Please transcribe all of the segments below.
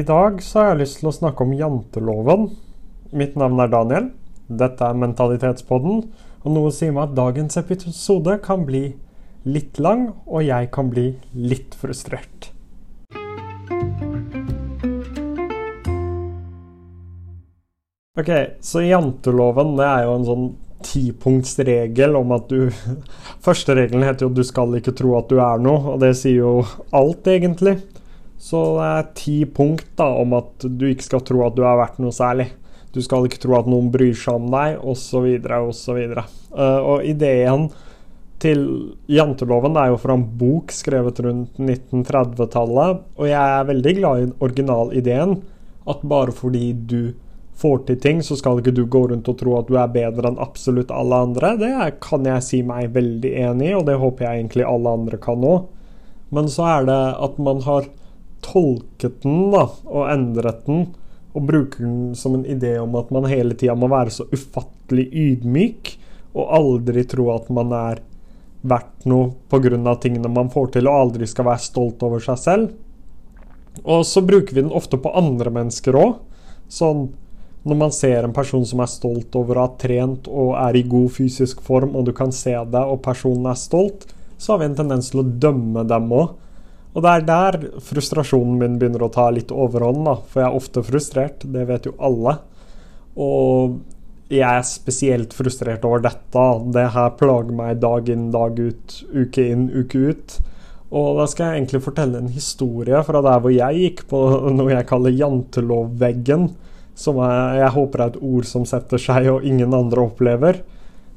I dag så har jeg lyst til å snakke om janteloven. Mitt navn er Daniel. Dette er Mentalitetspodden, og noe sier meg at dagens episode kan bli litt lang, og jeg kan bli litt frustrert. Ok, så janteloven det er jo en sånn tipunktsregel om at du Første regelen heter jo 'du skal ikke tro at du er noe', og det sier jo alt, egentlig. Så det er ti punkt da, om at du ikke skal tro at du er verdt noe særlig. Du skal ikke tro at noen bryr seg om deg, osv., osv. Uh, og ideen til janteloven er jo fra en bok skrevet rundt 1930-tallet, og jeg er veldig glad i originalideen. At bare fordi du får til ting, så skal ikke du gå rundt og tro at du er bedre enn absolutt alle andre. Det kan jeg si meg veldig enig i, og det håper jeg egentlig alle andre kan òg. Men så er det at man har tolket den da, og endret den, og bruker den som en idé om at man hele tida må være så ufattelig ydmyk, og aldri tro at man er verdt noe pga. tingene man får til, og aldri skal være stolt over seg selv. Og så bruker vi den ofte på andre mennesker òg. Sånn når man ser en person som er stolt over å ha trent og er i god fysisk form, og du kan se det, og personen er stolt, så har vi en tendens til å dømme dem òg. Og det er der frustrasjonen min begynner å ta litt overhånd, da. For jeg er ofte frustrert, det vet jo alle. Og jeg er spesielt frustrert over dette. Det her plager meg dag inn, dag ut, uke inn, uke ut. Og da skal jeg egentlig fortelle en historie fra der hvor jeg gikk på noe jeg kaller jantelovveggen. Som jeg, jeg håper er et ord som setter seg og ingen andre opplever.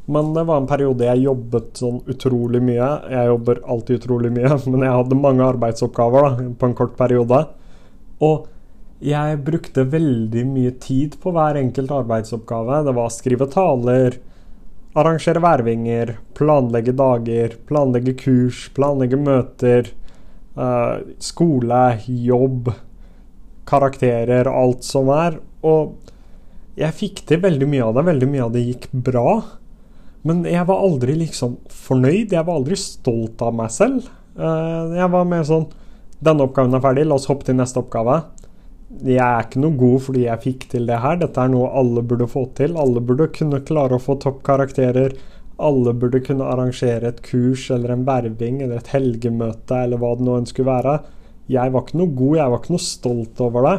Men det var en periode jeg jobbet sånn utrolig mye. Jeg jobber alltid utrolig mye, men jeg hadde mange arbeidsoppgaver da, på en kort periode. Og jeg brukte veldig mye tid på hver enkelt arbeidsoppgave. Det var å skrive taler, arrangere værvinger, planlegge dager, planlegge kurs, planlegge møter, uh, skole, jobb, karakterer, alt som er. Og jeg fikk til veldig mye av det. Veldig mye av det gikk bra. Men jeg var aldri liksom fornøyd. Jeg var aldri stolt av meg selv. Eh, jeg var mer sånn Denne oppgaven er ferdig, la oss hoppe til neste oppgave. Jeg er ikke noe god fordi jeg fikk til det her. Dette er noe alle burde få til. Alle burde kunne klare å få toppkarakterer. Alle burde kunne arrangere et kurs eller en verving eller et helgemøte eller hva det nå enn skulle være. Jeg var ikke noe god, jeg var ikke noe stolt over det.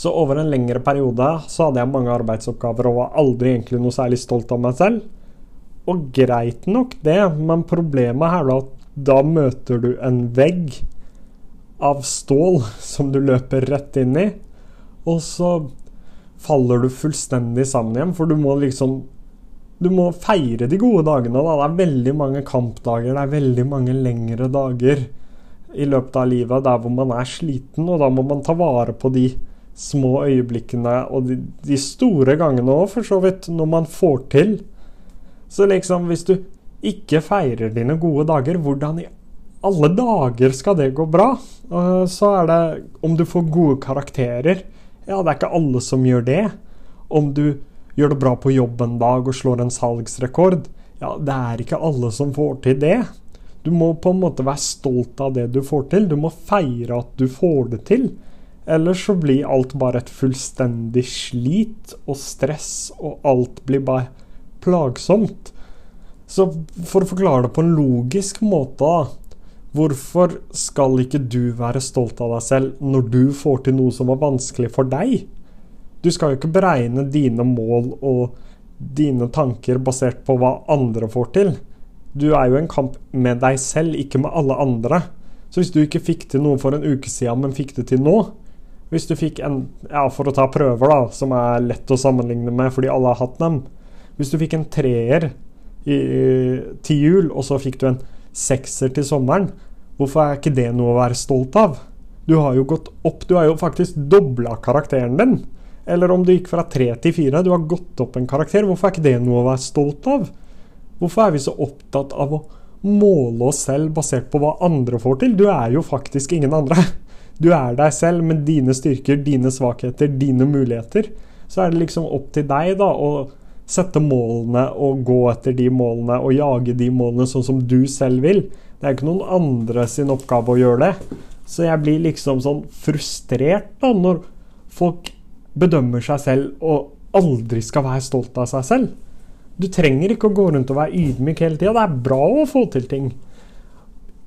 Så over en lengre periode så hadde jeg mange arbeidsoppgaver og var aldri egentlig noe særlig stolt av meg selv. Og greit nok det, men problemet her da at da møter du en vegg av stål som du løper rett inn i, og så faller du fullstendig sammen igjen, for du må liksom Du må feire de gode dagene. da. Det er veldig mange kampdager, det er veldig mange lengre dager i løpet av livet der hvor man er sliten, og da må man ta vare på de små øyeblikkene og de, de store gangene òg, for så vidt, når man får til så liksom, hvis du ikke feirer dine gode dager, hvordan i alle dager skal det gå bra? Så er det om du får gode karakterer. Ja, det er ikke alle som gjør det. Om du gjør det bra på jobb en dag og slår en salgsrekord. Ja, det er ikke alle som får til det. Du må på en måte være stolt av det du får til. Du må feire at du får det til. Ellers så blir alt bare et fullstendig slit og stress, og alt blir bare plagsomt. Så for å forklare det på en logisk måte, da Hvorfor skal ikke du være stolt av deg selv når du får til noe som var vanskelig for deg? Du skal jo ikke beregne dine mål og dine tanker basert på hva andre får til. Du er jo en kamp med deg selv, ikke med alle andre. Så hvis du ikke fikk til noe for en uke siden, men fikk det til nå Hvis du fikk en Ja, for å ta prøver, da, som er lett å sammenligne med fordi alle har hatt dem. Hvis du fikk en treer i, til jul, og så fikk du en sekser til sommeren, hvorfor er ikke det noe å være stolt av? Du har jo gått opp, du har jo faktisk dobla karakteren din. Eller om du gikk fra tre til fire, du har gått opp en karakter. Hvorfor er ikke det noe å være stolt av? Hvorfor er vi så opptatt av å måle oss selv basert på hva andre får til? Du er jo faktisk ingen andre. Du er deg selv med dine styrker, dine svakheter, dine muligheter. Så er det liksom opp til deg da å sette målene og gå etter de målene og jage de målene sånn som du selv vil. Det er ikke noen andre sin oppgave å gjøre det. Så jeg blir liksom sånn frustrert da, når folk bedømmer seg selv og aldri skal være stolt av seg selv. Du trenger ikke å gå rundt og være ydmyk hele tida. Det er bra å få til ting.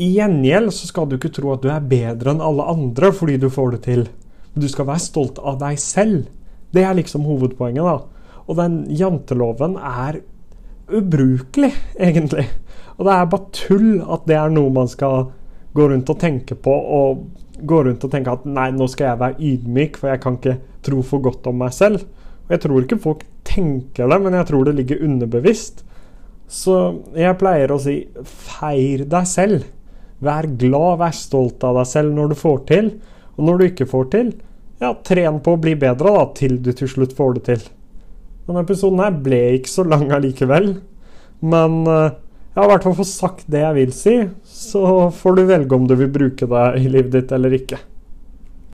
I gjengjeld så skal du ikke tro at du er bedre enn alle andre fordi du får det til. Du skal være stolt av deg selv. Det er liksom hovedpoenget, da. Og den janteloven er ubrukelig, egentlig. Og det er bare tull at det er noe man skal gå rundt og tenke på, og gå rundt og tenke at nei, nå skal jeg være ydmyk, for jeg kan ikke tro for godt om meg selv. Og jeg tror ikke folk tenker det, men jeg tror det ligger underbevisst. Så jeg pleier å si feir deg selv. Vær glad, vær stolt av deg selv når du får til. Og når du ikke får til, ja, tren på å bli bedre da, til du til slutt får det til. Denne episoden her ble ikke så lang allikevel. Men uh, jeg har i hvert fall fått sagt det jeg vil si, så får du velge om du vil bruke det i livet ditt eller ikke.